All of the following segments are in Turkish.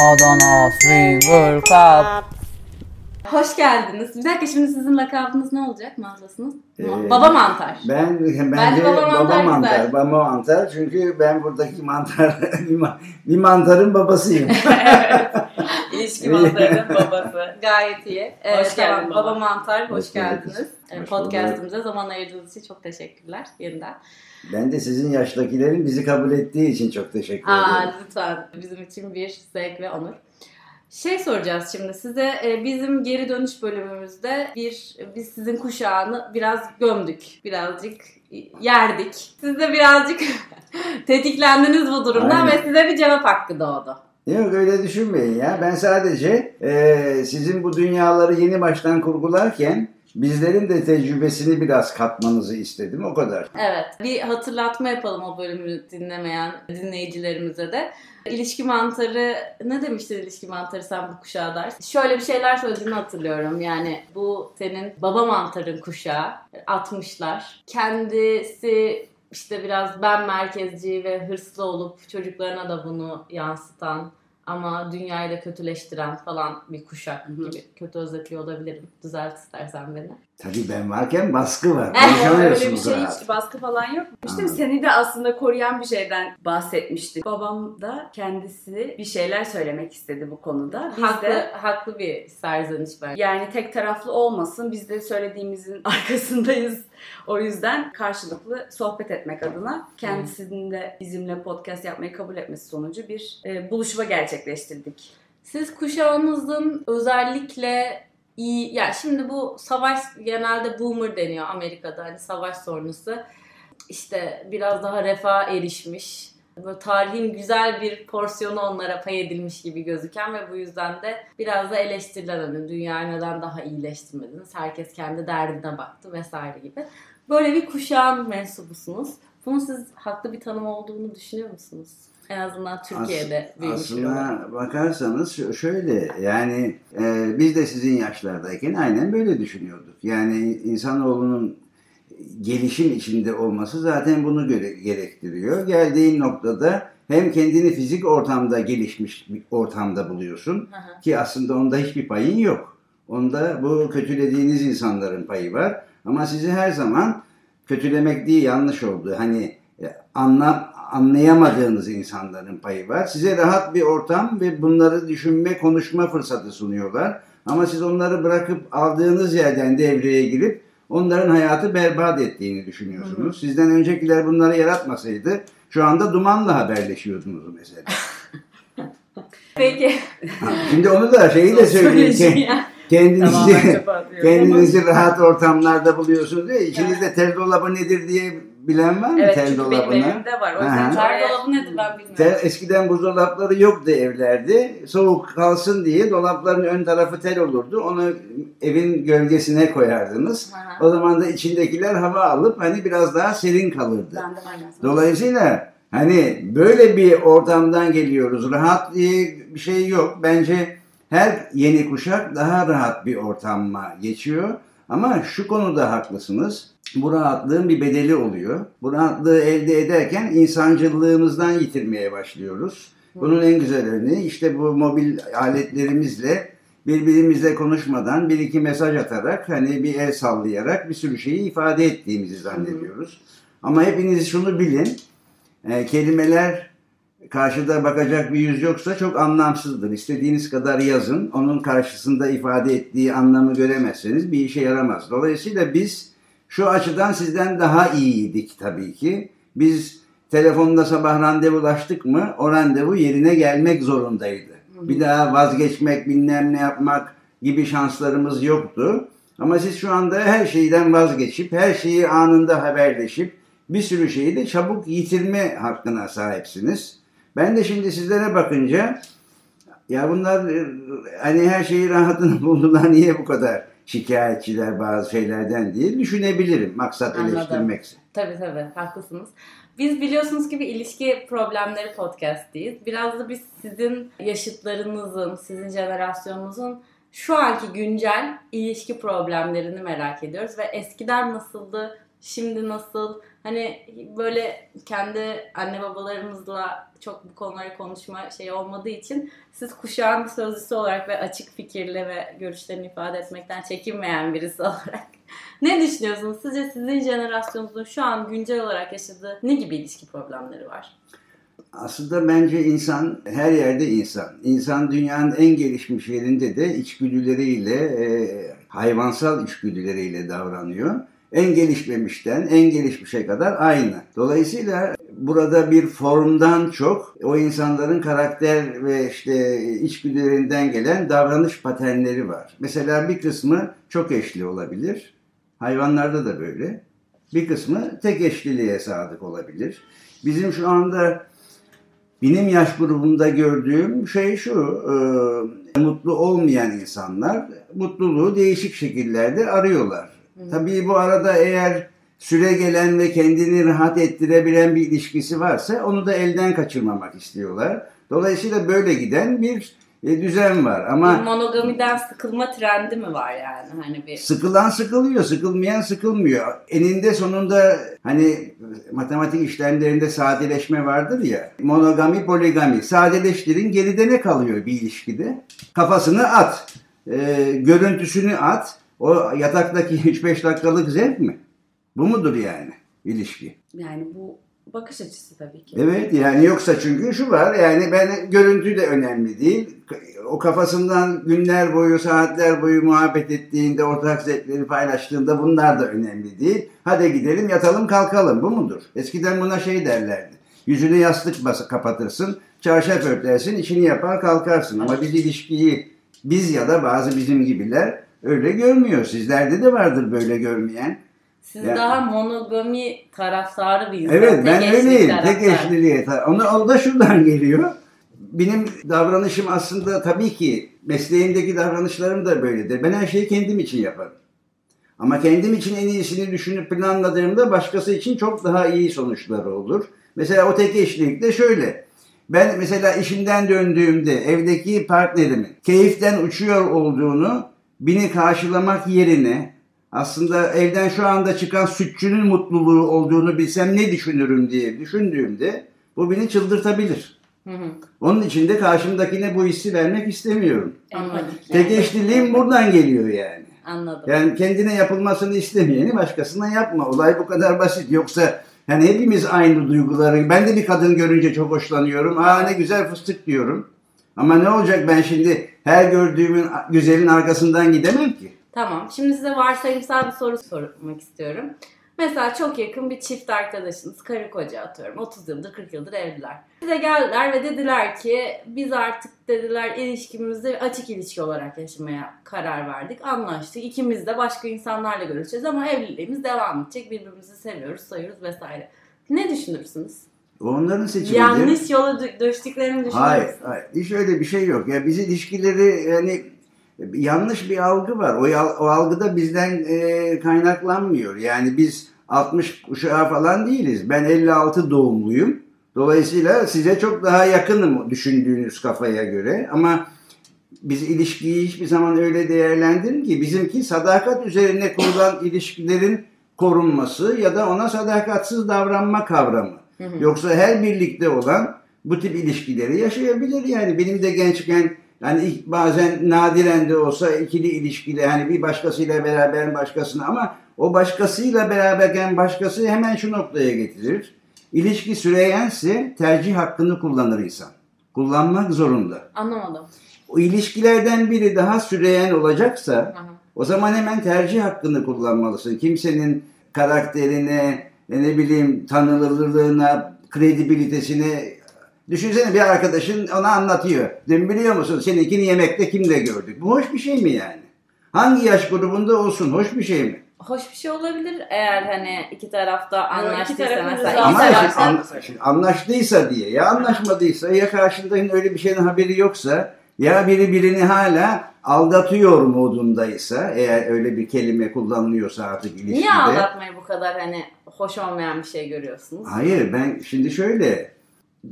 Adana Swinger Club. Hoş geldiniz. Bir dakika şimdi sizin lakabınız ne olacak mağazasınız? Ee, Baba mantar. Ben bence Bence baba baba mantar mantar, güzel. baba mantar çünkü ben buradaki mantar bir, ma- bir mantarın babasıyım. İlişki mantarının babası. Gayet iyi. Evet, Hoş geldin baba. Baba mantar hoş, Hoş geldiniz. Evet, Hoş Podcast'ımıza zaman ayırdığınız için çok teşekkürler yeniden. Ben de sizin yaştakilerin bizi kabul ettiği için çok teşekkür Aa, ederim. lütfen bizim için bir zevk ve onur. Şey soracağız şimdi size e, bizim geri dönüş bölümümüzde bir biz sizin kuşağını biraz gömdük. Birazcık yerdik. Siz de birazcık tetiklendiniz bu durumdan Aynen. ve size bir cevap hakkı doğdu. Yok öyle düşünmeyin ya. Ben sadece e, sizin bu dünyaları yeni baştan kurgularken bizlerin de tecrübesini biraz katmanızı istedim. O kadar. Evet. Bir hatırlatma yapalım o bölümü dinlemeyen dinleyicilerimize de. İlişki mantarı ne demiştin ilişki mantarı sen bu kuşağa dersin? Şöyle bir şeyler söylediğini hatırlıyorum. Yani bu senin baba mantarın kuşağı 60'lar. Kendisi işte biraz ben merkezci ve hırslı olup çocuklarına da bunu yansıtan ama dünyayı da kötüleştiren falan bir kuşak gibi. Kötü özetliyor olabilirim. Düzelt istersen beni. Tabii ben varken baskı var. Eh, Öyle bir Konuşamıyorsunuz şey rahat. hiç baskı falan yok. İşte Anladım. seni de aslında koruyan bir şeyden bahsetmiştik. Babam da kendisi bir şeyler söylemek istedi bu konuda. Biz Haklı, de haklı bir serzeniş bence. yani tek taraflı olmasın. Biz de söylediğimizin arkasındayız. O yüzden karşılıklı sohbet etmek adına kendisinin de bizimle podcast yapmayı kabul etmesi sonucu bir e, buluşma gerçekleştirdik. Siz kuşağınızın özellikle iyi, ya şimdi bu savaş genelde boomer deniyor Amerika'da hani savaş sonrası. İşte biraz daha refah erişmiş. Böyle tarihin güzel bir porsiyonu onlara pay edilmiş gibi gözüken ve bu yüzden de biraz da eleştirilen hani dünyayı neden daha iyileştirmediniz? Herkes kendi derdine baktı vesaire gibi. Böyle bir kuşağın mensubusunuz. Bunun siz haklı bir tanım olduğunu düşünüyor musunuz? En azından Türkiye'de büyümüş olarak. Aslına bakarsanız şö- şöyle yani e, biz de sizin yaşlardayken aynen böyle düşünüyorduk. Yani insanoğlunun gelişim içinde olması zaten bunu göre- gerektiriyor. Geldiğin noktada hem kendini fizik ortamda gelişmiş bir ortamda buluyorsun hı. ki aslında onda hiçbir payın yok. Onda bu kötülediğiniz insanların payı var. Ama sizi her zaman kötülemek değil yanlış oldu. Hani e, anlam anlayamadığınız insanların payı var. Size rahat bir ortam ve bunları düşünme, konuşma fırsatı sunuyorlar. Ama siz onları bırakıp aldığınız yerden devreye girip onların hayatı berbat ettiğini düşünüyorsunuz. Sizden öncekiler bunları yaratmasaydı şu anda dumanla haberleşiyordunuz mesela. Peki. Şimdi onu da şeyi de söyleyeyim. Kendinizi Kendinizi rahat ortamlarda buluyorsunuz diye. İçinizde tel dolabı nedir diye bilen var mı Evet tel çünkü benim dolabını? evimde var. O yüzden çok- Gardırobun nedir ben bilmiyorum. Tel, eskiden buzdolapları yoktu evlerde. Soğuk kalsın diye dolapların ön tarafı tel olurdu. Onu evin gölgesine koyardınız. Aha. O zaman da içindekiler hava alıp hani biraz daha serin kalırdı. Ben de. Dolayısıyla hani böyle bir ortamdan geliyoruz. Rahat diye bir şey yok. Bence her yeni kuşak daha rahat bir ortama geçiyor. Ama şu konuda haklısınız. Bu rahatlığın bir bedeli oluyor. Bu rahatlığı elde ederken insancılığımızdan yitirmeye başlıyoruz. Bunun en güzel örneği işte bu mobil aletlerimizle birbirimizle konuşmadan bir iki mesaj atarak hani bir el sallayarak bir sürü şeyi ifade ettiğimizi zannediyoruz. Ama hepiniz şunu bilin. e, kelimeler karşıda bakacak bir yüz yoksa çok anlamsızdır. İstediğiniz kadar yazın. Onun karşısında ifade ettiği anlamı göremezseniz bir işe yaramaz. Dolayısıyla biz şu açıdan sizden daha iyiydik tabii ki. Biz telefonda sabah randevulaştık mı o randevu yerine gelmek zorundaydı. Bir daha vazgeçmek, bilmem ne yapmak gibi şanslarımız yoktu. Ama siz şu anda her şeyden vazgeçip, her şeyi anında haberleşip, bir sürü şeyi de çabuk yitirme hakkına sahipsiniz. Ben de şimdi sizlere bakınca ya bunlar hani her şeyi rahatını buldular niye bu kadar şikayetçiler bazı şeylerden diye düşünebilirim. Maksat Anladım. eleştirmekse. Tabii tabii haklısınız. Biz biliyorsunuz ki bir ilişki problemleri podcast'iyiz. Biraz da biz sizin yaşıtlarınızın, sizin jenerasyonunuzun şu anki güncel ilişki problemlerini merak ediyoruz ve eskiden nasıldı, Şimdi nasıl? Hani böyle kendi anne babalarımızla çok bu konuları konuşma şey olmadığı için siz kuşağın sözcüsü olarak ve açık fikirli ve görüşlerini ifade etmekten çekinmeyen birisi olarak ne düşünüyorsunuz? Sizce sizin jenerasyonunuzun şu an güncel olarak yaşadığı ne gibi ilişki problemleri var? Aslında bence insan her yerde insan. İnsan dünyanın en gelişmiş yerinde de içgüdüleriyle, e, hayvansal içgüdüleriyle davranıyor. En gelişmemişten en gelişmişe kadar aynı. Dolayısıyla burada bir formdan çok o insanların karakter ve işte içgüdülerinden gelen davranış paternleri var. Mesela bir kısmı çok eşli olabilir. Hayvanlarda da böyle. Bir kısmı tek eşliliğe sadık olabilir. Bizim şu anda benim yaş grubunda gördüğüm şey şu, e, mutlu olmayan insanlar mutluluğu değişik şekillerde arıyorlar. Tabii bu arada eğer süre gelen ve kendini rahat ettirebilen bir ilişkisi varsa onu da elden kaçırmamak istiyorlar. Dolayısıyla böyle giden bir e, düzen var ama Bir monogamiden sıkılma trendi mi var yani? Hani bir Sıkılan sıkılıyor, sıkılmayan sıkılmıyor. Eninde sonunda hani matematik işlemlerinde sadeleşme vardır ya. Monogami, poligami. Sadeleştirin geride ne kalıyor bir ilişkide? Kafasını at. e, görüntüsünü at. O yataktaki 3-5 dakikalık zevk mi? Bu mudur yani ilişki? Yani bu bakış açısı tabii ki. Evet yani yoksa çünkü şu var yani ben görüntü de önemli değil. O kafasından günler boyu saatler boyu muhabbet ettiğinde ortak zevkleri paylaştığında bunlar da önemli değil. Hadi gidelim yatalım kalkalım bu mudur? Eskiden buna şey derlerdi. Yüzüne yastık bas kapatırsın, çarşaf örtersin, işini yapar kalkarsın. Ama biz ilişkiyi biz ya da bazı bizim gibiler öyle görmüyor. Sizlerde de vardır böyle görmeyen. siz Yani- daha monogami taraftarı bir insan. Evet ben tek öyleyim. Tek taraftarı. eşliliğe. Onu, o da şuradan geliyor. Benim davranışım aslında tabii ki mesleğimdeki davranışlarım da böyledir. Ben her şeyi kendim için yaparım. Ama kendim için en iyisini düşünüp planladığımda başkası için çok daha iyi sonuçları olur. Mesela o tek eşlilikte şöyle. Ben mesela işimden döndüğümde evdeki partnerimin keyiften uçuyor olduğunu beni karşılamak yerine aslında evden şu anda çıkan sütçünün mutluluğu olduğunu bilsem ne düşünürüm diye düşündüğümde bu beni çıldırtabilir. Hı hı. Onun için de karşımdakine bu hissi vermek istemiyorum. Empatik. Tek eşliliğim buradan geliyor yani. Anladım. Yani kendine yapılmasını istemeyeni başkasına yapma. Olay bu kadar basit. Yoksa yani hepimiz aynı duyguları. Ben de bir kadın görünce çok hoşlanıyorum. Aa ne güzel fıstık diyorum. Ama ne olacak ben şimdi her gördüğümün güzelin arkasından gidemem ki. Tamam. Şimdi size varsayımsal bir soru sormak istiyorum. Mesela çok yakın bir çift arkadaşınız, karı koca atıyorum. 30 yıldır, 40 yıldır evliler. Size geldiler ve dediler ki biz artık dediler ilişkimizi açık ilişki olarak yaşamaya karar verdik. Anlaştık. İkimiz de başka insanlarla görüşeceğiz ama evliliğimiz devam edecek. Birbirimizi seviyoruz, sayıyoruz vesaire. Ne düşünürsünüz? Onların seçimidir. Yanlış yola düştüklerini düşünür Hayır, hayır. Hiç öyle bir şey yok. Ya biz ilişkileri yani yanlış bir algı var. O, o algıda bizden e, kaynaklanmıyor. Yani biz 60 kuşağı falan değiliz. Ben 56 doğumluyum. Dolayısıyla size çok daha yakınım düşündüğünüz kafaya göre. Ama biz ilişkiyi hiçbir zaman öyle değerlendirin ki bizimki sadakat üzerine kurulan ilişkilerin korunması ya da ona sadakatsiz davranma kavramı. Hı hı. Yoksa her birlikte olan bu tip ilişkileri yaşayabilir yani. Benim de gençken yani bazen nadiren de olsa ikili ilişkili hani bir başkasıyla beraber başkasına ama o başkasıyla beraberken başkası hemen şu noktaya getirir. İlişki süreyense tercih hakkını kullanır insan. Kullanmak zorunda. Anlamadım. O ilişkilerden biri daha süreyen olacaksa hı. o zaman hemen tercih hakkını kullanmalısın. Kimsenin karakterine, ne bileyim tanınırlığına, kredibilitesine düşünsene bir arkadaşın ona anlatıyor. Dün biliyor musun seninkini yemekte kimle gördük? Bu hoş bir şey mi yani? Hangi yaş grubunda olsun hoş bir şey mi? Hoş bir şey olabilir eğer hani iki tarafta anlaştıysa tarafın mesela. iki Ama taraf- şimdi an- şimdi anlaştıysa diye ya anlaşmadıysa ya karşındakinin öyle bir şeyden haberi yoksa ya biri birini hala aldatıyor modundaysa eğer öyle bir kelime kullanılıyorsa artık ilişkide. Niye aldatmayı bu kadar hani hoş olmayan bir şey görüyorsunuz? Hayır ben şimdi şöyle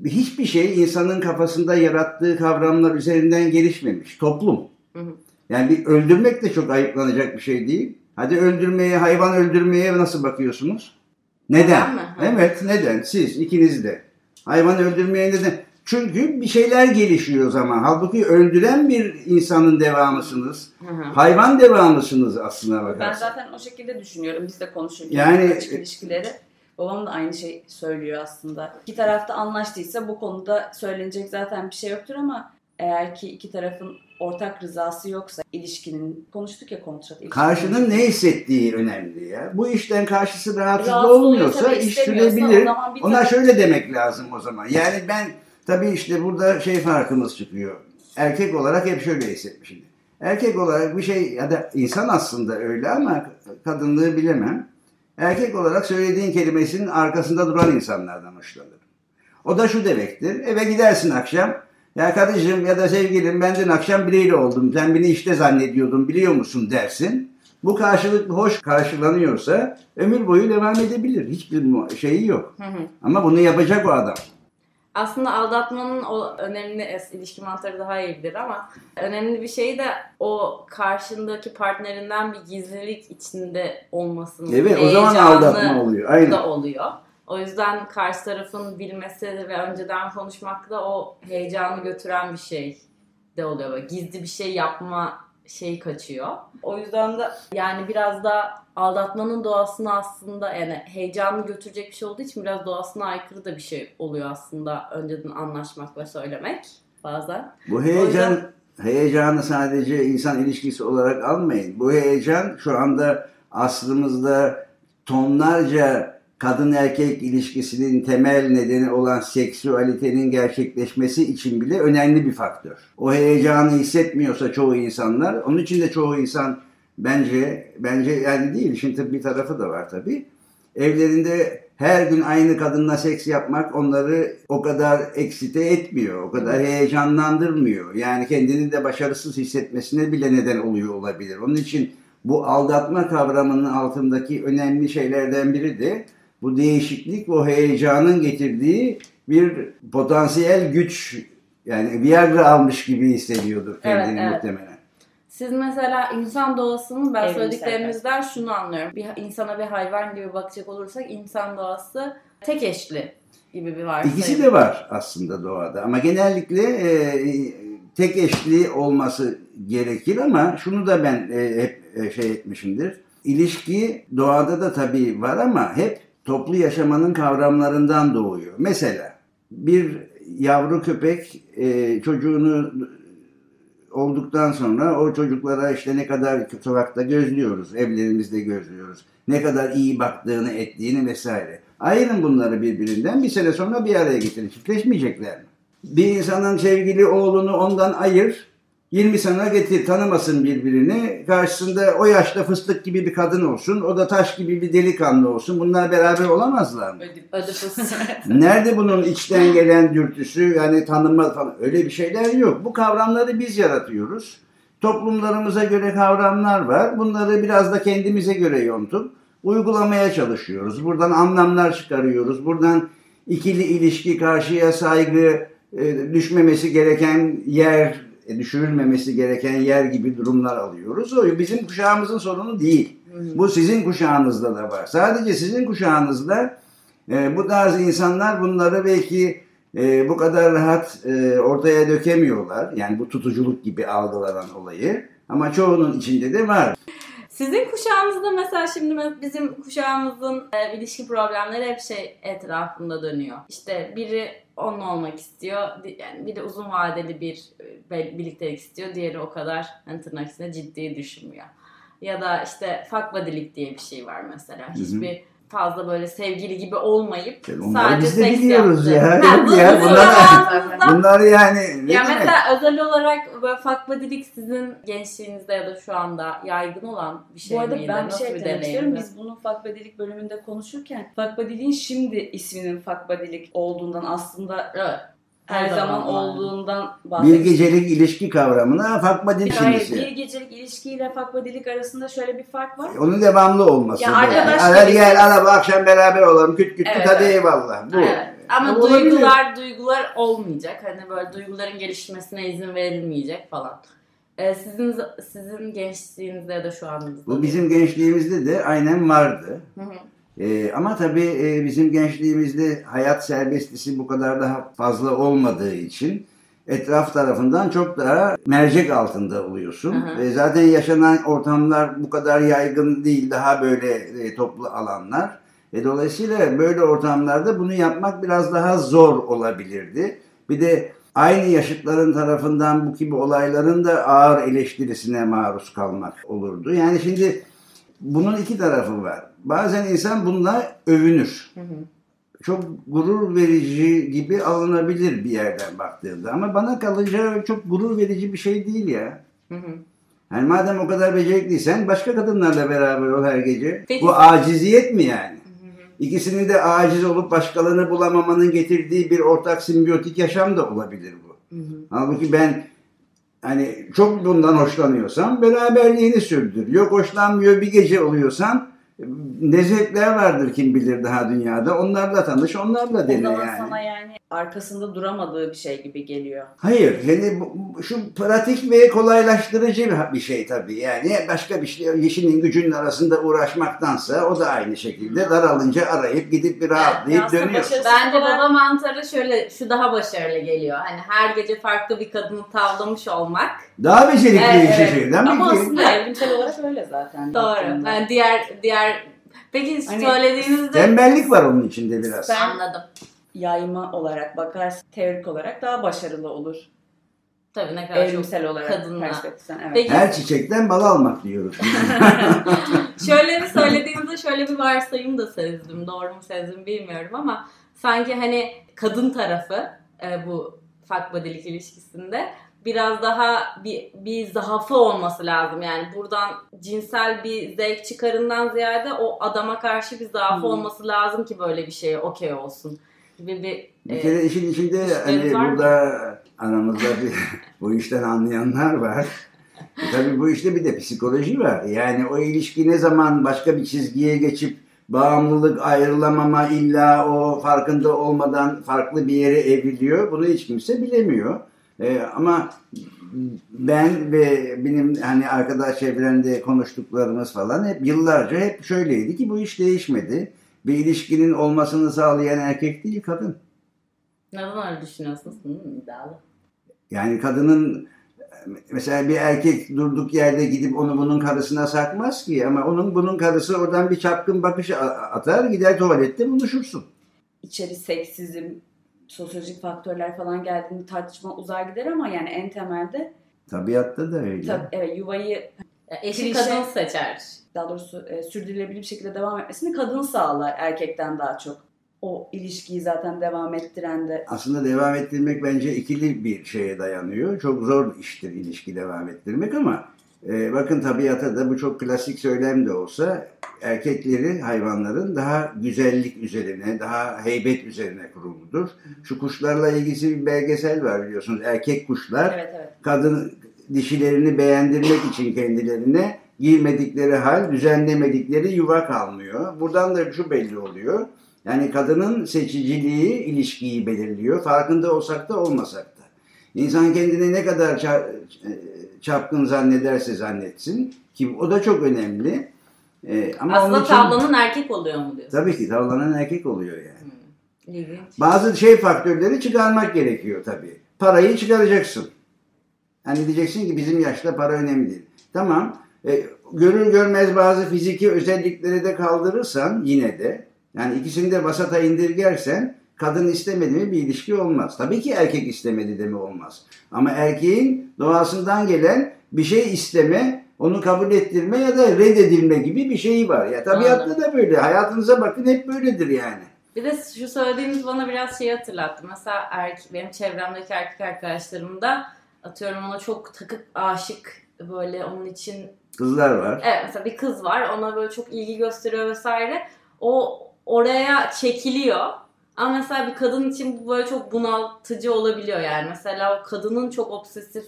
hiçbir şey insanın kafasında yarattığı kavramlar üzerinden gelişmemiş. Toplum. Hı hı. Yani bir öldürmek de çok ayıplanacak bir şey değil. Hadi öldürmeye, hayvan öldürmeye nasıl bakıyorsunuz? Neden? Mi? Evet, neden? Siz ikiniz de. Hayvan öldürmeye neden? Çünkü bir şeyler gelişiyor o zaman. Halbuki öldüren bir insanın devamısınız. Hı hı. Hayvan devamlısınız aslına Ben bakarsanız. zaten o şekilde düşünüyorum. Biz de konuşurken Yani- açık ilişkileri. Babam da aynı şey söylüyor aslında. İki tarafta anlaştıysa bu konuda söylenecek zaten bir şey yoktur ama eğer ki iki tarafın ortak rızası yoksa ilişkinin konuştuk ya kontrat. ilişkinin- Karşının ne hissettiği önemli ya. Bu işten karşısı rahatsız Rahatsız olmuyorsa iş sürebilir. Ona şöyle demek lazım o zaman. Yani ben tabii işte burada şey farkımız çıkıyor. Erkek olarak hep şöyle hissetmişim. Erkek olarak bir şey ya da insan aslında öyle ama kadınlığı bilemem. Erkek olarak söylediğin kelimesinin arkasında duran insanlardan hoşlanırım. O da şu demektir. Eve gidersin akşam. Ya kardeşim ya da sevgilim ben dün akşam biriyle oldum. Sen beni işte zannediyordun biliyor musun dersin. Bu karşılık hoş karşılanıyorsa ömür boyu devam edebilir. Hiçbir şeyi yok. Hı hı. Ama bunu yapacak o adam. Aslında aldatmanın o önemli ilişki mantarı daha iyi bilir ama önemli bir şey de o karşındaki partnerinden bir gizlilik içinde olmasının Evet o zaman aldatma oluyor. Aynen. da oluyor. O yüzden karşı tarafın bilmesi ve önceden konuşmak da o heyecanı götüren bir şey de oluyor. Böyle gizli bir şey yapma şeyi kaçıyor. O yüzden de yani biraz da aldatmanın doğasına aslında yani heyecanını götürecek bir şey olduğu için biraz doğasına aykırı da bir şey oluyor aslında önceden anlaşmak ve söylemek bazen. Bu heyecan heyecanı sadece insan ilişkisi olarak almayın. Bu heyecan şu anda aslımızda tonlarca kadın erkek ilişkisinin temel nedeni olan seksüalitenin gerçekleşmesi için bile önemli bir faktör. O heyecanı hissetmiyorsa çoğu insanlar, onun için de çoğu insan bence bence yani değil işin tabii bir tarafı da var tabii. Evlerinde her gün aynı kadınla seks yapmak onları o kadar eksite etmiyor, o kadar heyecanlandırmıyor. Yani kendini de başarısız hissetmesine bile neden oluyor olabilir. Onun için bu aldatma kavramının altındaki önemli şeylerden biri de bu değişiklik, o heyecanın getirdiği bir potansiyel güç. Yani Viagra almış gibi hissediyordur kendini Evet, evet. muhtemelen. Siz mesela insan doğasının ben Evrimsel söylediklerinizden şunu anlıyorum. Bir insana bir hayvan gibi bakacak olursak insan doğası tek eşli gibi bir varsayım. İkisi de var aslında doğada ama genellikle e, tek eşli olması gerekir ama şunu da ben e, hep e, şey etmişimdir. İlişki doğada da tabii var ama hep toplu yaşamanın kavramlarından doğuyor. Mesela bir yavru köpek e, çocuğunu olduktan sonra o çocuklara işte ne kadar sokakta gözlüyoruz, evlerimizde gözlüyoruz. Ne kadar iyi baktığını, ettiğini vesaire. Ayırın bunları birbirinden bir sene sonra bir araya getirin. Çiftleşmeyecekler mi? Bir insanın sevgili oğlunu ondan ayır, 20 sene getir tanımasın birbirini. Karşısında o yaşta fıstık gibi bir kadın olsun, o da taş gibi bir delikanlı olsun. Bunlar beraber olamazlar mı? Nerede bunun içten gelen dürtüsü yani tanınma falan öyle bir şeyler yok. Bu kavramları biz yaratıyoruz. Toplumlarımıza göre kavramlar var. Bunları biraz da kendimize göre yontup uygulamaya çalışıyoruz. Buradan anlamlar çıkarıyoruz. Buradan ikili ilişki, karşıya saygı, e, düşmemesi gereken yer, düşürülmemesi gereken yer gibi durumlar alıyoruz. O bizim kuşağımızın sorunu değil. Bu sizin kuşağınızda da var. Sadece sizin kuşağınızda e, bu tarz insanlar bunları belki e, bu kadar rahat e, ortaya dökemiyorlar. Yani bu tutuculuk gibi algılanan olayı. Ama çoğunun içinde de var. Sizin kuşağınızda mesela şimdi bizim kuşağımızın e, ilişki problemleri hep şey etrafında dönüyor. İşte biri onunla olmak istiyor. Yani biri uzun vadeli bir e, birliktelik istiyor. Diğeri o kadar hani tırnak içinde ciddi düşünmüyor. Ya da işte fakbadilik diye bir şey var mesela. Hiçbir fazla böyle sevgili gibi olmayıp Yani onları sadece biz de seks biliyoruz yaptı. ya. Ha, bu ya, bunlar- Bunlar yani ne ya demek? mesela özel olarak böyle fakbadilik sizin gençliğinizde ya da şu anda yaygın olan bir şey Bu arada miydi? ben bir Nasıl şey bir istiyorum. deneyimdi? Biz bunu Fakbadilik bölümünde konuşurken Fakbadiliğin şimdi isminin Fakbadilik olduğundan aslında Evet. Her Her zaman zaman olduğundan Bir bahsetmiştik. gecelik ilişki kavramına fakma Hayır, dilsiniz. bir gecelik ilişkiyle fakbadilik arasında şöyle bir fark var. Onun devamlı olması. Ya arkadaş gibi- gel araba akşam beraber olalım küt küt Evet, küt hadi evet. eyvallah. Bu. Evet. Ama Ya olabilir. duygular duygular olmayacak. Hani böyle duyguların gelişmesine izin verilmeyecek falan. Ee, sizin sizin gençliğinizde ya da şu anınızda. Bu bizim gençliğimizde de aynen vardı. Hı hı. Ee, ama tabii e, bizim gençliğimizde hayat serbestisi bu kadar daha fazla olmadığı için etraf tarafından çok daha mercek altında oluyorsun. Hı hı. Ve zaten yaşanan ortamlar bu kadar yaygın değil, daha böyle e, toplu alanlar. E, dolayısıyla böyle ortamlarda bunu yapmak biraz daha zor olabilirdi. Bir de aynı yaşıtların tarafından bu gibi olayların da ağır eleştirisine maruz kalmak olurdu. Yani şimdi bunun iki tarafı var. Bazen insan bununla övünür. Hı hı. Çok gurur verici gibi alınabilir bir yerden baktığında. Ama bana kalınca çok gurur verici bir şey değil ya. Hı hı. Yani madem o kadar becerikliysen başka kadınlarla beraber ol her gece. Peki- Bu aciziyet mi yani? Hı hı. İkisinin de aciz olup başkalarını bulamamanın getirdiği bir ortak simbiyotik yaşam da olabilir bu. Hı hı. Halbuki ben hani çok bundan hoşlanıyorsam beraberliğini sürdür. Yok hoşlanmıyor bir gece oluyorsan ne zevkler vardır kim bilir daha dünyada. Onlarla tanış, onlarla dene yani. sana yani arkasında duramadığı bir şey gibi geliyor. Hayır, yani bu- şu pratik ve kolaylaştırıcı bir- bir şey tabii. Yani başka bir şey, işinin gücünün arasında uğraşmaktansa o da aynı şekilde daralınca arayıp gidip bir rahatlayıp aslında dönüyor. Bence olarak- baba mantarı şöyle şu daha başarılı geliyor. Hani her gece farklı bir kadını tavlamış olmak. Daha becerikli Evet, işi evet. şey değil mi Ama aslında evrimsel olarak öyle zaten. Doğru. Yani diğer diğer Peki Hani söylediğinizde Tembellik var onun içinde biraz. Ben- anladım. Yayma olarak bakarsan teorik olarak daha başarılı olur. Tabii ne kadar çok Evrimsel olarak kadınla. perspektiften. Evet. Peki Her çiçekten bal almak diyoruz. şöyle bir söylediğinizde şöyle bir varsayım da sezdim. Doğru mu sezdim bilmiyorum ama sanki hani kadın tarafı e, bu fuck body'lik ilişkisinde biraz daha bir, bir zaafı olması lazım. Yani buradan cinsel bir zevk çıkarından ziyade o adama karşı bir zaafı Hmm. olması lazım ki böyle bir şeye okey olsun gibi bir Bir e, kere işin içinde hani var mı? burada aramızda bir, bu işten anlayanlar var. E tabii bu işte bir de psikoloji var. Yani o ilişki ne zaman başka bir çizgiye geçip bağımlılık, ayrılamama illa o farkında olmadan farklı bir yere evriliyor. Bunu hiç kimse bilemiyor. E, ama ben ve benim hani arkadaş çevremde konuştuklarımız falan hep yıllarca hep şöyleydi ki bu iş değişmedi. Bir ilişkinin olmasını sağlayan erkek değil kadın. neden öyle düşünüyorsunuz? Hmm, iddialı. Yani kadının mesela bir erkek durduk yerde gidip onu bunun karısına sakmaz ki ama onun bunun karısı oradan bir çapkın bakış atar gider tuvalette buluşursun. İçeri seksizm, sosyolojik faktörler falan geldiğinde tartışma uzar gider ama yani en temelde Tabiatta da öyle. tabii, evet, yuvayı eşi Klişe- kadın seçer. daha doğrusu e, sürdürülebilir bir şekilde devam etmesini kadın sağlar erkekten daha çok. O ilişkiyi zaten devam ettiren de Aslında devam ettirmek bence ikili bir şeye dayanıyor. Çok zor iştir ilişki devam ettirmek ama e, bakın tabiata da bu çok klasik söylem de olsa erkekleri hayvanların daha güzellik üzerine, daha heybet üzerine kuruludur. Şu kuşlarla ilgisi bir belgesel var biliyorsunuz. Erkek kuşlar evet evet. kadın dişilerini beğendirmek için kendilerine girmedikleri hal, düzenlemedikleri yuva kalmıyor. Buradan da şu belli oluyor. Yani kadının seçiciliği ilişkiyi belirliyor. Farkında olsak da olmasak da. İnsan kendini ne kadar ça- çapkın zannederse zannetsin ki o da çok önemli. Ee, ama Aslında için tavlanın erkek oluyor mu diyorsun? tabii ki tavlanan erkek oluyor yani. Hmm. Bazı şey faktörleri çıkarmak gerekiyor tabii. Parayı çıkaracaksın. Hani diyeceksin ki bizim yaşta para önemli değil. Tamam. E, görür görmez bazı fiziki özellikleri de kaldırırsan yine de yani ikisini de vasata indirgersen kadın istemedi mi bir ilişki olmaz. Tabii ki erkek istemedi de mi olmaz. Ama erkeğin doğasından gelen bir şey isteme, onu kabul ettirme ya da reddedilme gibi bir şeyi var. Ya tabiatta Anladım. da böyle. Hayatınıza bakın hep böyledir yani. Bir de şu söylediğiniz bana biraz şey hatırlattı. Mesela erkek, benim çevremdeki erkek arkadaşlarım da atıyorum ona çok takıp aşık böyle onun için Kızlar var. evet mesela bir kız var ona böyle çok ilgi gösteriyor vesaire. O oraya çekiliyor. Ama mesela bir kadın için bu böyle çok bunaltıcı olabiliyor yani. Mesela o kadının çok obsesif,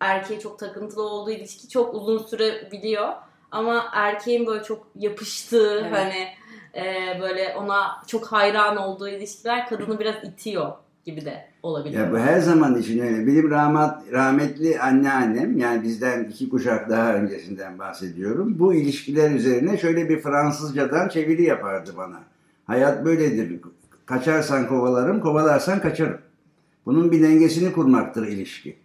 erkeğe çok takıntılı olduğu ilişki çok uzun sürebiliyor. Ama erkeğin böyle çok yapıştığı Evet. hani e, böyle ona çok hayran olduğu ilişkiler kadını biraz itiyor. Gibi de olabilir. Ya bu her zaman için öyle. Benim rahmet, rahmetli anneannem yani bizden iki kuşak daha öncesinden bahsediyorum. Bu ilişkiler üzerine şöyle bir Fransızcadan çeviri yapardı bana. Hayat böyledir. Kaçarsan kovalarım, kovalarsan kaçarım. Bunun bir dengesini kurmaktır ilişki.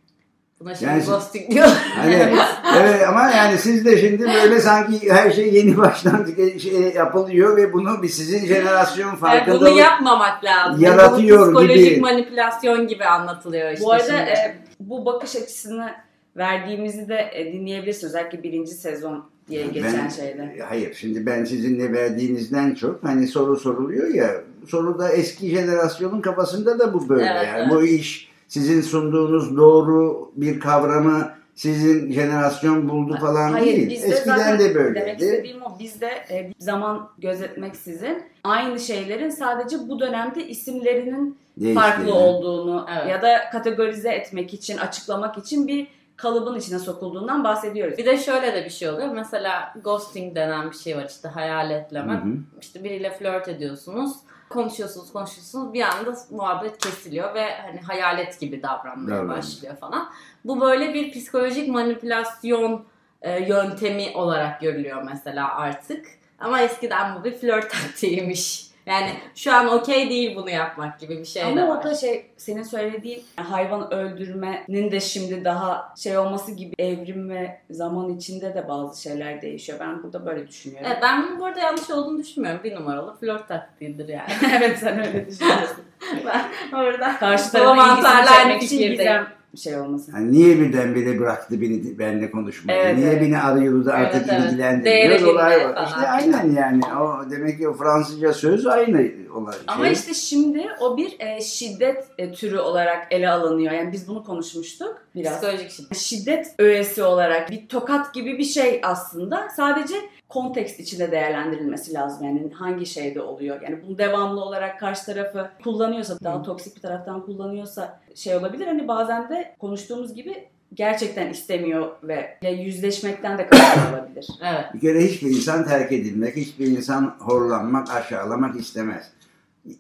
Buna şimdi Yani- ghosting diyor. Hani evet ama yani siz de şimdi böyle sanki her şey yeni baştan şey yapılıyor ve bunu bir sizin jenerasyon Yani farkındalık bunu yapmamak lazım. yaratıyor Bu psikolojik gibi. manipülasyon gibi anlatılıyor işte Bu arada şimdi. e, bu bakış açısını verdiğimizi de e, dinleyebilirsiniz. Özellikle birinci sezon diye geçen Ben- şeyde. Hayır şimdi ben sizinle verdiğinizden çok hani soru soruluyor ya soruda eski jenerasyonun kafasında da bu böyle Evet, yani evet. bu iş sizin sunduğunuz doğru bir kavramı sizin jenerasyon buldu falan Hayır değil. bizde Eskiden zaten de demek böyleydi. istediğim o bizde e, zaman gözetmeksizin aynı şeylerin sadece bu dönemde isimlerinin Değişti farklı olduğunu Evet. ya da kategorize etmek için, açıklamak için bir kalıbın içine sokulduğundan bahsediyoruz. Bir de şöyle de bir şey oluyor. Mesela ghosting denen bir şey var işte hayaletleme. Hı hı. İşte biriyle flört ediyorsunuz. Konuşuyorsunuz, konuşuyorsunuz. Bir anda muhabbet kesiliyor ve hani hayalet gibi davranmaya Davranıyor. başlıyor falan. Bu böyle bir psikolojik manipülasyon e, yöntemi olarak görülüyor mesela artık. Ama eskiden bu bir flört taktiğiymiş. Yani şu an okey değil bunu yapmak gibi bir şey Ama orada şey senin söylediğin hayvan öldürmenin de şimdi daha şey olması gibi evrim ve zaman içinde de bazı şeyler değişiyor. Ben burada böyle düşünüyorum. Evet, ben bunun bu arada yanlış olduğunu düşünmüyorum. Bir numaralı flört taktiğidir yani. evet sen öyle düşünüyorsun. ben orada Karşı tarafın ilgisini çekmek için fikirdeyim. Gizem şey olması. Yani niye birdenbire bıraktı beni benimle konuşmayı? Evet, niye evet. beni arıyordu da artık Evet, evet. ilgilendiriyor? Olay var. İşte aynen yani. O demek ki o Fransızca söz aynı olay. Ama şey. işte şimdi o bir e, şiddet e, türü olarak ele alınıyor. Yani biz bunu konuşmuştuk biraz. psikolojik şiddet. Şiddet öğesi olarak bir tokat gibi bir şey aslında. Sadece kontekst içinde değerlendirilmesi lazım. Yani hangi şeyde oluyor. Yani bunu devamlı olarak karşı tarafı kullanıyorsa, daha toksik bir taraftan kullanıyorsa şey olabilir. Hani bazen de konuştuğumuz gibi gerçekten istemiyor ve yüzleşmekten de kaçıyor olabilir. Evet. Bir kere hiçbir insan terk edilmek, hiçbir insan horlanmak, aşağılamak istemez.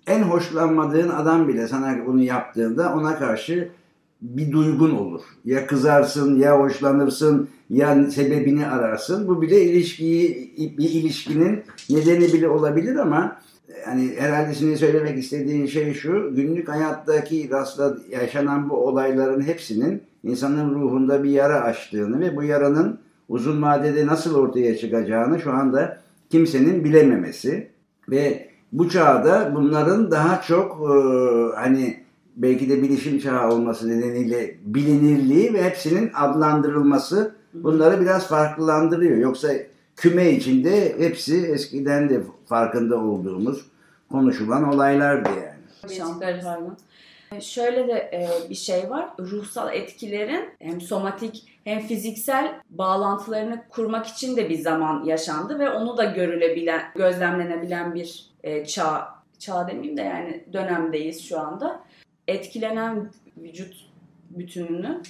En hoşlanmadığın adam bile sana bunu yaptığında ona karşı bir duygun olur. Ya kızarsın, ya hoşlanırsın, ya sebebini ararsın. Bu bile ilişkiyi, bir ilişkinin nedeni bile olabilir ama yani herhalde senin söylemek istediğin şey şu, günlük hayattaki rastla yaşanan bu olayların hepsinin insanın ruhunda bir yara açtığını ve bu yaranın uzun vadede nasıl ortaya çıkacağını şu anda kimsenin bilememesi ve bu çağda bunların daha çok e, hani belki de bilişim çağı olması nedeniyle bilinirliği ve hepsinin adlandırılması bunları biraz farklılandırıyor. Yoksa küme içinde hepsi eskiden de farkında olduğumuz konuşulan olaylardı yani. Şampiyon, pardon. Şöyle de e, bir şey var. Ruhsal etkilerin hem somatik hem fiziksel bağlantılarını kurmak için de bir zaman yaşandı ve onu da görülebilen, gözlemlenebilen bir e, çağ, çağ demeyeyim de yani dönemdeyiz şu anda. Etkilenen vücut bütününü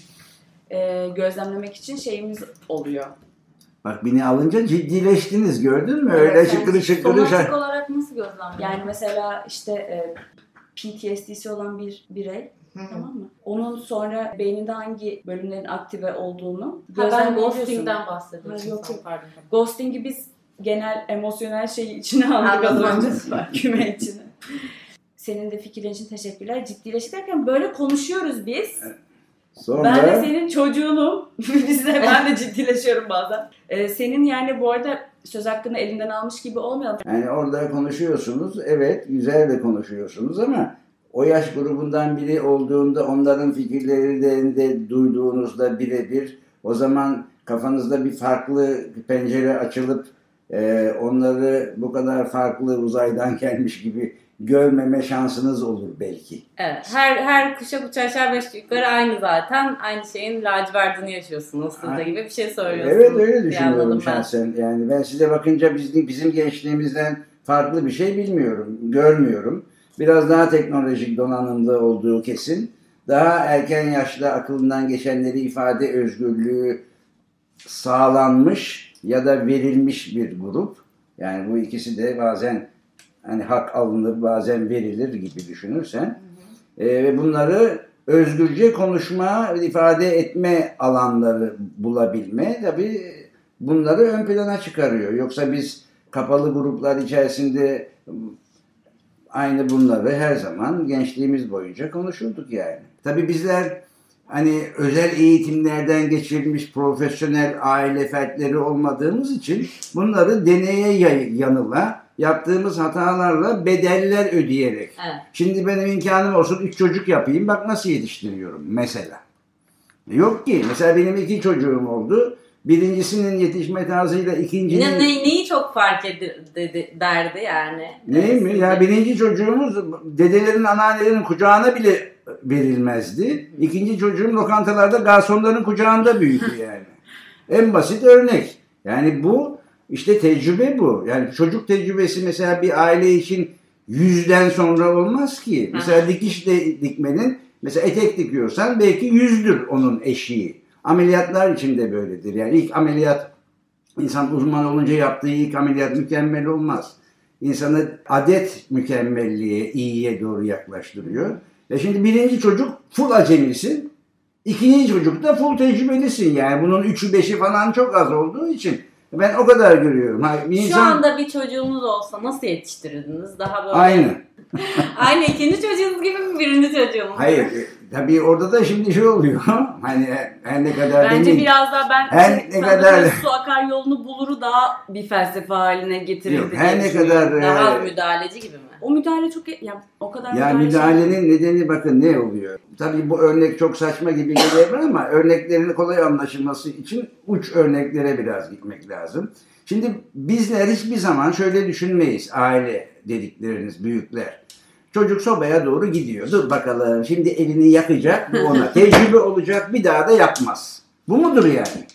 e, gözlemlemek için şeyimiz oluyor. Bak beni alınca ciddileştiniz gördün mü? Evet, Öyle yani şıkırı şıkırı Somatik olarak nasıl gözlemliyor? Yani mesela işte e, PTSD'si olan bir birey Tamam mı? Onun sonra beyninde hangi bölümlerin aktive olduğunu Ha, ben ghosting'den bahsediyorum. Ha, yok, yok. Pardon. Ghosting'i biz genel emosyonel şeyi içine aldık az önce. Küme içine. Senin de fikirlerin için teşekkürler. Ciddileştik derken böyle konuşuyoruz biz. Sonra Ben de senin çocuğunum. biz de ben de ciddileşiyorum bazen. Ee, senin yani bu arada söz hakkını elinden almış gibi olmayalım. Yani orada konuşuyorsunuz. Evet güzel de konuşuyorsunuz ama o yaş grubundan biri olduğunda onların fikirlerini de duyduğunuzda birebir o zaman kafanızda bir farklı pencere açılıp e, onları bu kadar farklı uzaydan gelmiş gibi görmeme şansınız olur belki. Evet. Her her kuşak üç aşağı beş yukarı aynı zaten. Aynı şeyin lacivertini yaşıyorsunuz siz de gibi bir şey söylüyorsunuz. Evet öyle düşünüyorum ben. şahsen. Yani ben size bakınca bizim, bizim gençliğimizden farklı bir şey bilmiyorum, görmüyorum. Biraz daha teknolojik donanımlı olduğu kesin. Daha erken yaşta aklından geçenleri ifade özgürlüğü sağlanmış ya da verilmiş bir grup. Yani bu ikisi de bazen hani hak alınır bazen verilir gibi düşünürsen e, ve bunları özgürce konuşma, ifade etme alanları bulabilme tabii bunları ön plana çıkarıyor. Yoksa biz kapalı gruplar içerisinde aynı bunları her zaman gençliğimiz boyunca konuşurduk yani. Tabii bizler hani özel eğitimlerden geçirilmiş profesyonel aile fertleri olmadığımız için bunları deneye yanıla yaptığımız hatalarla bedeller ödeyerek. Evet. Şimdi benim imkanım olsun üç çocuk yapayım bak nasıl yetiştiriyorum mesela. Yok ki. Mesela benim iki çocuğum oldu. Birincisinin yetişme tarzıyla ikincinin... Ne, neyi çok fark edi, dedi, derdi yani. Ney mi? Ya birinci çocuğumuz dedelerin, anneannelerin kucağına bile verilmezdi. İkinci çocuğum lokantalarda garsonların kucağında büyüdü yani. en basit örnek. Yani bu işte tecrübe bu. Yani çocuk tecrübesi mesela bir aile için yüzden sonra olmaz ki. Mesela dikiş de dikmenin mesela etek dikiyorsan belki yüzdür onun eşiği. Ameliyatlar için de böyledir. Yani ilk ameliyat insan uzman olunca yaptığı ilk ameliyat mükemmel olmaz. İnsanı adet mükemmelliğe, iyiye doğru yaklaştırıyor. E şimdi birinci çocuk full acemisin. İkinci çocuk da full tecrübelisin. Yani bunun üçü beşi falan çok az olduğu için ben o kadar görüyorum. Ha, bir Şu insan anda bir çocuğunuz olsa nasıl yetiştirirdiniz? Daha böyle aynı. Aynı ikinci çocuğunuz gibi mi birinci çocuğunuz? Hayır. E, Tabii orada da şimdi şey oluyor. hani her ne kadar Bence demin- biraz daha ben Her şey, ne kadar- su akar yolunu buluru daha bir felsefe haline getirirdi. Yok, her ne kadar Daha e, müdahaleci gibi mi? O müdahale çok ya o kadar Ya müdahale müdahalenin nedeni bakın ne oluyor? Tabii bu örnek çok saçma gibi gelebilir ama örneklerin kolay anlaşılması için uç örneklere biraz gitmek lazım. Şimdi bizler hiçbir zaman şöyle düşünmeyiz aile dedikleriniz büyükler. Çocuk sobaya doğru gidiyor. Dur bakalım şimdi elini yakacak bu ona. Tecrübe olacak bir daha da yapmaz. Bu mudur yani?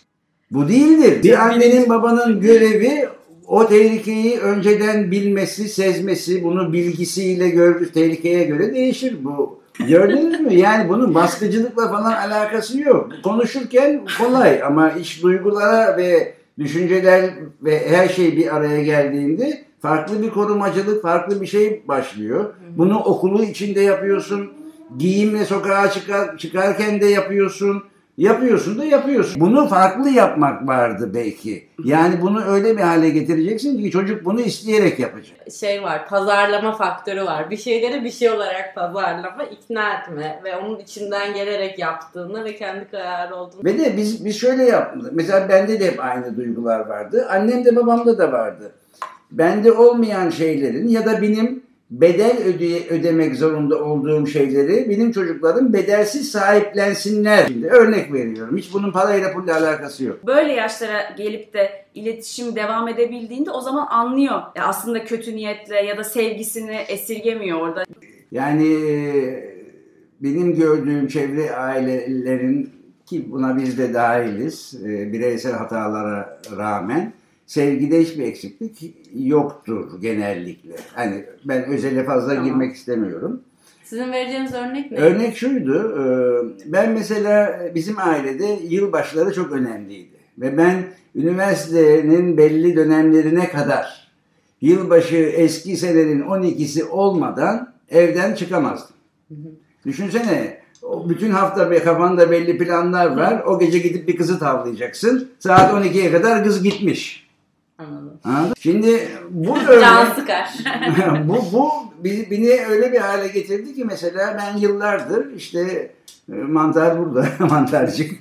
Bu değildir. Bir annenin babanın görevi o tehlikeyi önceden bilmesi, sezmesi, bunu bilgisiyle gördüğü tehlikeye göre değişir bu. Gördünüz mü? Yani bunun baskıcılıkla falan alakası yok. Konuşurken kolay ama iş duygulara ve düşünceler ve her şey bir araya geldiğinde farklı bir korumacılık, farklı bir şey başlıyor. Bunu okulu içinde yapıyorsun. Giyimle sokağa çıkar, çıkarken de yapıyorsun. Yapıyorsun da yapıyorsun. Bunu farklı yapmak vardı belki. Yani bunu öyle bir hale getireceksin ki çocuk bunu isteyerek yapacak. Şey var, pazarlama faktörü var. Bir şeyleri bir şey olarak pazarlama, ikna etme ve onun içinden gelerek yaptığını ve kendi kararı olduğunu. Ve de biz biz şöyle yaptık. Mesela bende de hep aynı duygular vardı. Annem de babamda da vardı. Bende olmayan şeylerin ya da benim bedel ödeye, ödemek zorunda olduğum şeyleri benim çocuklarım bedelsiz sahiplensinler. Şimdi örnek veriyorum. Hiç bunun parayla pulla alakası yok. böyle yaşlara gelip de iletişim devam edebildiğinde o zaman anlıyor. Ya aslında kötü niyetle ya da sevgisini esirgemiyor orada. Yani e, benim gördüğüm çevre ailelerin ki buna biz de dahiliz e, bireysel hatalara rağmen sevgide hiçbir eksiklik yoktur genellikle. Hani ben özele fazla Tamam. girmek istemiyorum. Sizin vereceğiniz örnek ne? Örnek şuydu. e, Ben mesela bizim ailede yılbaşları çok önemliydi. Ve ben üniversitenin belli dönemlerine kadar yılbaşı eski senenin 12'si olmadan evden çıkamazdım. Düşünsene bütün hafta bir kafanda belli planlar var. O gece gidip bir kızı tavlayacaksın. Saat 12'ye kadar kız gitmiş. Anladın? Şimdi bu örnek- Can sıkar. bu bu beni öyle bir hale getirdi ki mesela ben yıllardır işte e, mantar burada mantarcık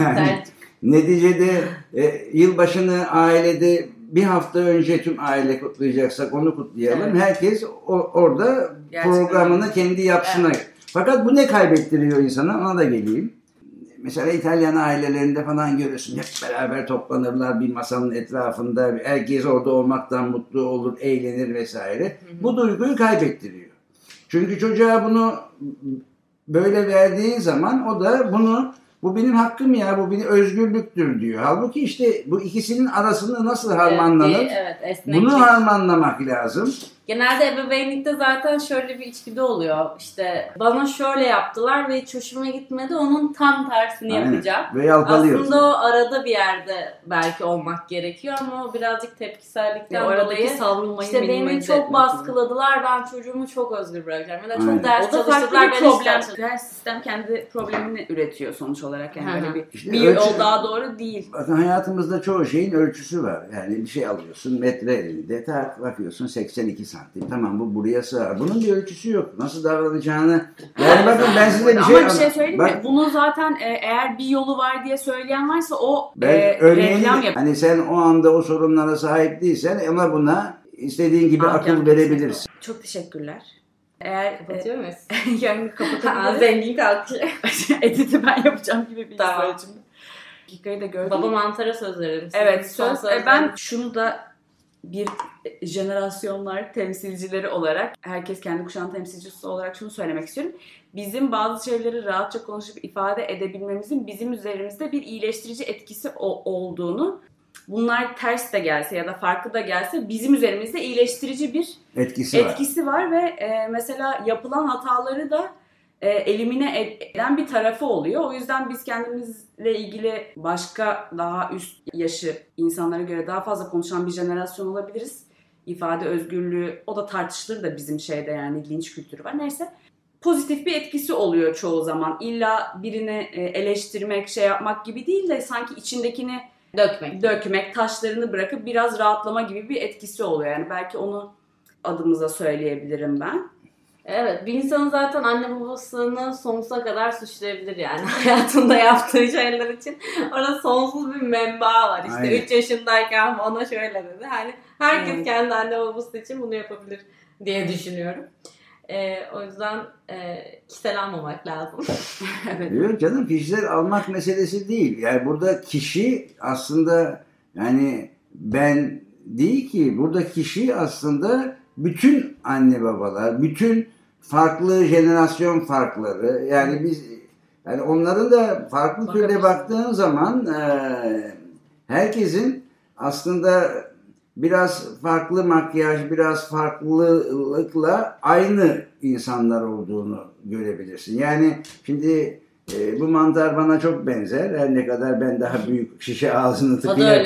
yani neticede e, yılbaşını ailede bir hafta önce tüm aile kutlayacaksak onu kutlayalım. Evet. Herkes o- orada Gerçekten. programını kendi yapsına. Fakat bu ne kaybettiriyor insana ona da geleyim. Mesela İtalyan ailelerinde falan görürsün. Hep beraber toplanırlar bir masanın etrafında. Herkes orada olmaktan mutlu olur, eğlenir vesaire. Bu duyguyu kaybettiriyor. Çünkü çocuğa bunu böyle verdiğin zaman o da bunu bu benim hakkım ya, bu benim özgürlüktür diyor. Halbuki işte bu ikisinin arasında nasıl harmanlanır? Evet, evet. Bunu harmanlamak lazım. Genelde ebeveynlikte zaten şöyle bir içgüdü oluyor. İşte bana şöyle yaptılar ve hiç hoşuma gitmedi. Onun tam tersini Aynen. yapacağım. Ve yalpalıyoruz. Aslında o arada bir yerde belki olmak gerekiyor ama o birazcık tepkisellikten aradaki dolayı savrulmayı işte beni çok baskıladılar ben çocuğumu çok özgür bırakacağım ya da çok Aynen. ders O da farklı çalıştırdılar bir ben problem. Her sistem kendi problemini üretiyor sonuç olarak. Yani Hı hı. öyle bir, İşte bir ölçü- yol daha doğru değil. Bakın hayatımızda çoğu şeyin ölçüsü var. Yani bir şey alıyorsun metre elinde tak bakıyorsun 82 santim. Tamam bu buraya sığar. Bunun bir ölçüsü yok. Nasıl davranacağını. Yani bakın ben size bir şey Ama bir şey söyleyeyim mi? Bak- Bunu zaten e, eğer bir yolu var diye söyleyen varsa o Ben e, örneğin reklam yapıyor. hani sen o anda o sorunlara sahip değilsen ama buna istediğin gibi Hakem akıl verebilirsin. Çok teşekkürler. Eğer Kapatıyor muyuz? e, yani kapatabiliriz. Zengin kalkıyor. Editi ben yapacağım gibi bir Tamam. Dakikayı da gördüm. Baba mantara söz verelim. Sizin Evet söz. E. Ben şunu da bir jenerasyonlar temsilcileri olarak herkes kendi kuşağın temsilcisi olarak şunu söylemek istiyorum. Bizim bazı şeyleri rahatça konuşup ifade edebilmemizin bizim üzerimizde bir iyileştirici etkisi o- olduğunu bunlar ters de gelse ya da farklı da gelse bizim üzerimizde iyileştirici bir Etkisi var. etkisi var ve e, mesela yapılan hataları da e, elimine eden bir tarafı oluyor. O yüzden biz kendimizle ilgili başka daha üst yaşı insanlara göre daha fazla konuşan bir jenerasyon olabiliriz. İfade özgürlüğü o da tartışılır da bizim şeyde yani linç kültürü var. Neyse pozitif bir etkisi oluyor çoğu zaman. İlla birini e, eleştirmek, şey yapmak gibi değil de sanki içindekini Dökmek. dökmek, taşlarını bırakıp biraz rahatlama gibi bir etkisi oluyor. Yani belki onu adımıza söyleyebilirim ben. Evet bir insanın zaten anne babasını sonsuza kadar suçlayabilir yani hayatında yaptığı şeyler için. Orada sonsuz bir menba var işte Aynen. 3 yaşındayken ona şöyle dedi. Hani herkes Evet. kendi anne babası için bunu yapabilir diye düşünüyorum. Ee, o yüzden e, kişisel almamak lazım. evet. Diyor canım kişiler almak meselesi değil. Yani burada kişi aslında yani ben değil ki burada kişi aslında bütün anne babalar, bütün farklı jenerasyon farkları yani biz yani onların da farklı türde Bakabilirsin. baktığın zaman eee, herkesin aslında biraz farklı makyaj, biraz farklılıkla aynı insanlar olduğunu görebilirsin. Yani şimdi e, bu mantar bana çok benzer. Her ne kadar ben daha büyük şişe ağzını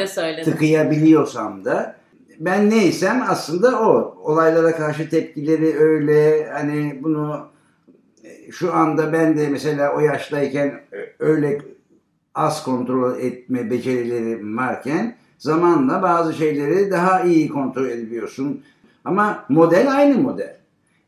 söyledi. tıkayabiliyorsam da ben neysem aslında o. Olaylara karşı tepkileri öyle hani bunu e, şu anda ben de mesela o yaştayken e, öyle az kontrol etme becerilerim varken zamanla bazı şeyleri daha iyi kontrol ediyorsun. Ama model aynı model.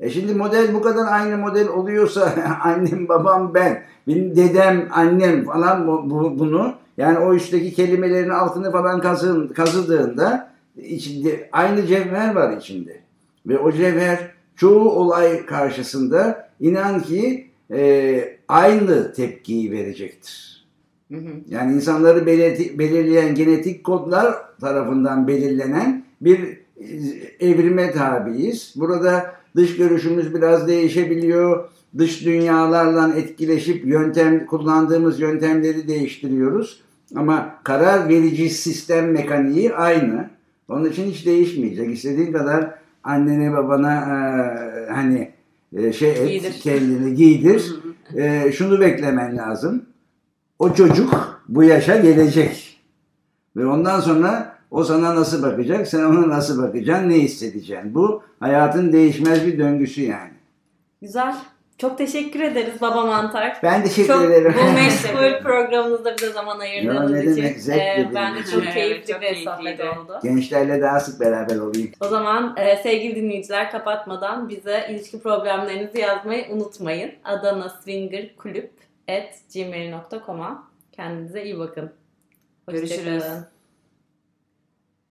E şimdi model bu kadar aynı model oluyorsa annem babam ben, benim dedem annem falan bu- bunu yani o üstteki kelimelerin altını falan kazın, kazıdığında içinde aynı cevher var içinde. Ve o cevher çoğu olay karşısında inan ki e, aynı tepkiyi verecektir. Hı hı. Yani insanları belirti- belirleyen genetik kodlar tarafından belirlenen bir e, evrime tabiiz. Burada dış görüşümüz biraz değişebiliyor. Dış dünyalarla etkileşip yöntem kullandığımız yöntemleri değiştiriyoruz. Ama karar verici sistem mekaniği aynı. Onun için hiç değişmeyecek. İstediğin kadar annene babana e, hani e, şey et, Giydir. kendini giydir. E, şunu beklemen lazım o çocuk bu yaşa gelecek. Ve ondan sonra o sana nasıl bakacak, sen ona nasıl bakacaksın, ne hissedeceksin. Bu hayatın değişmez bir döngüsü yani. Güzel. Çok teşekkür ederiz Baba Mantar. Ben teşekkür Çok ederim. bu meşgul programınızda bize zaman ayırdığınız Ya ne için demek, zevkle e, bence için. çok Evet, keyifli çok bir sohbet oldu. Gençlerle daha sık beraber olayım. O zaman e, sevgili dinleyiciler kapatmadan bize ilişki problemlerinizi yazmayı unutmayın. Adana Swinger Kulüp at gmail.com'a Kendinize iyi bakın. Görüşürüz. Hoşçakalın.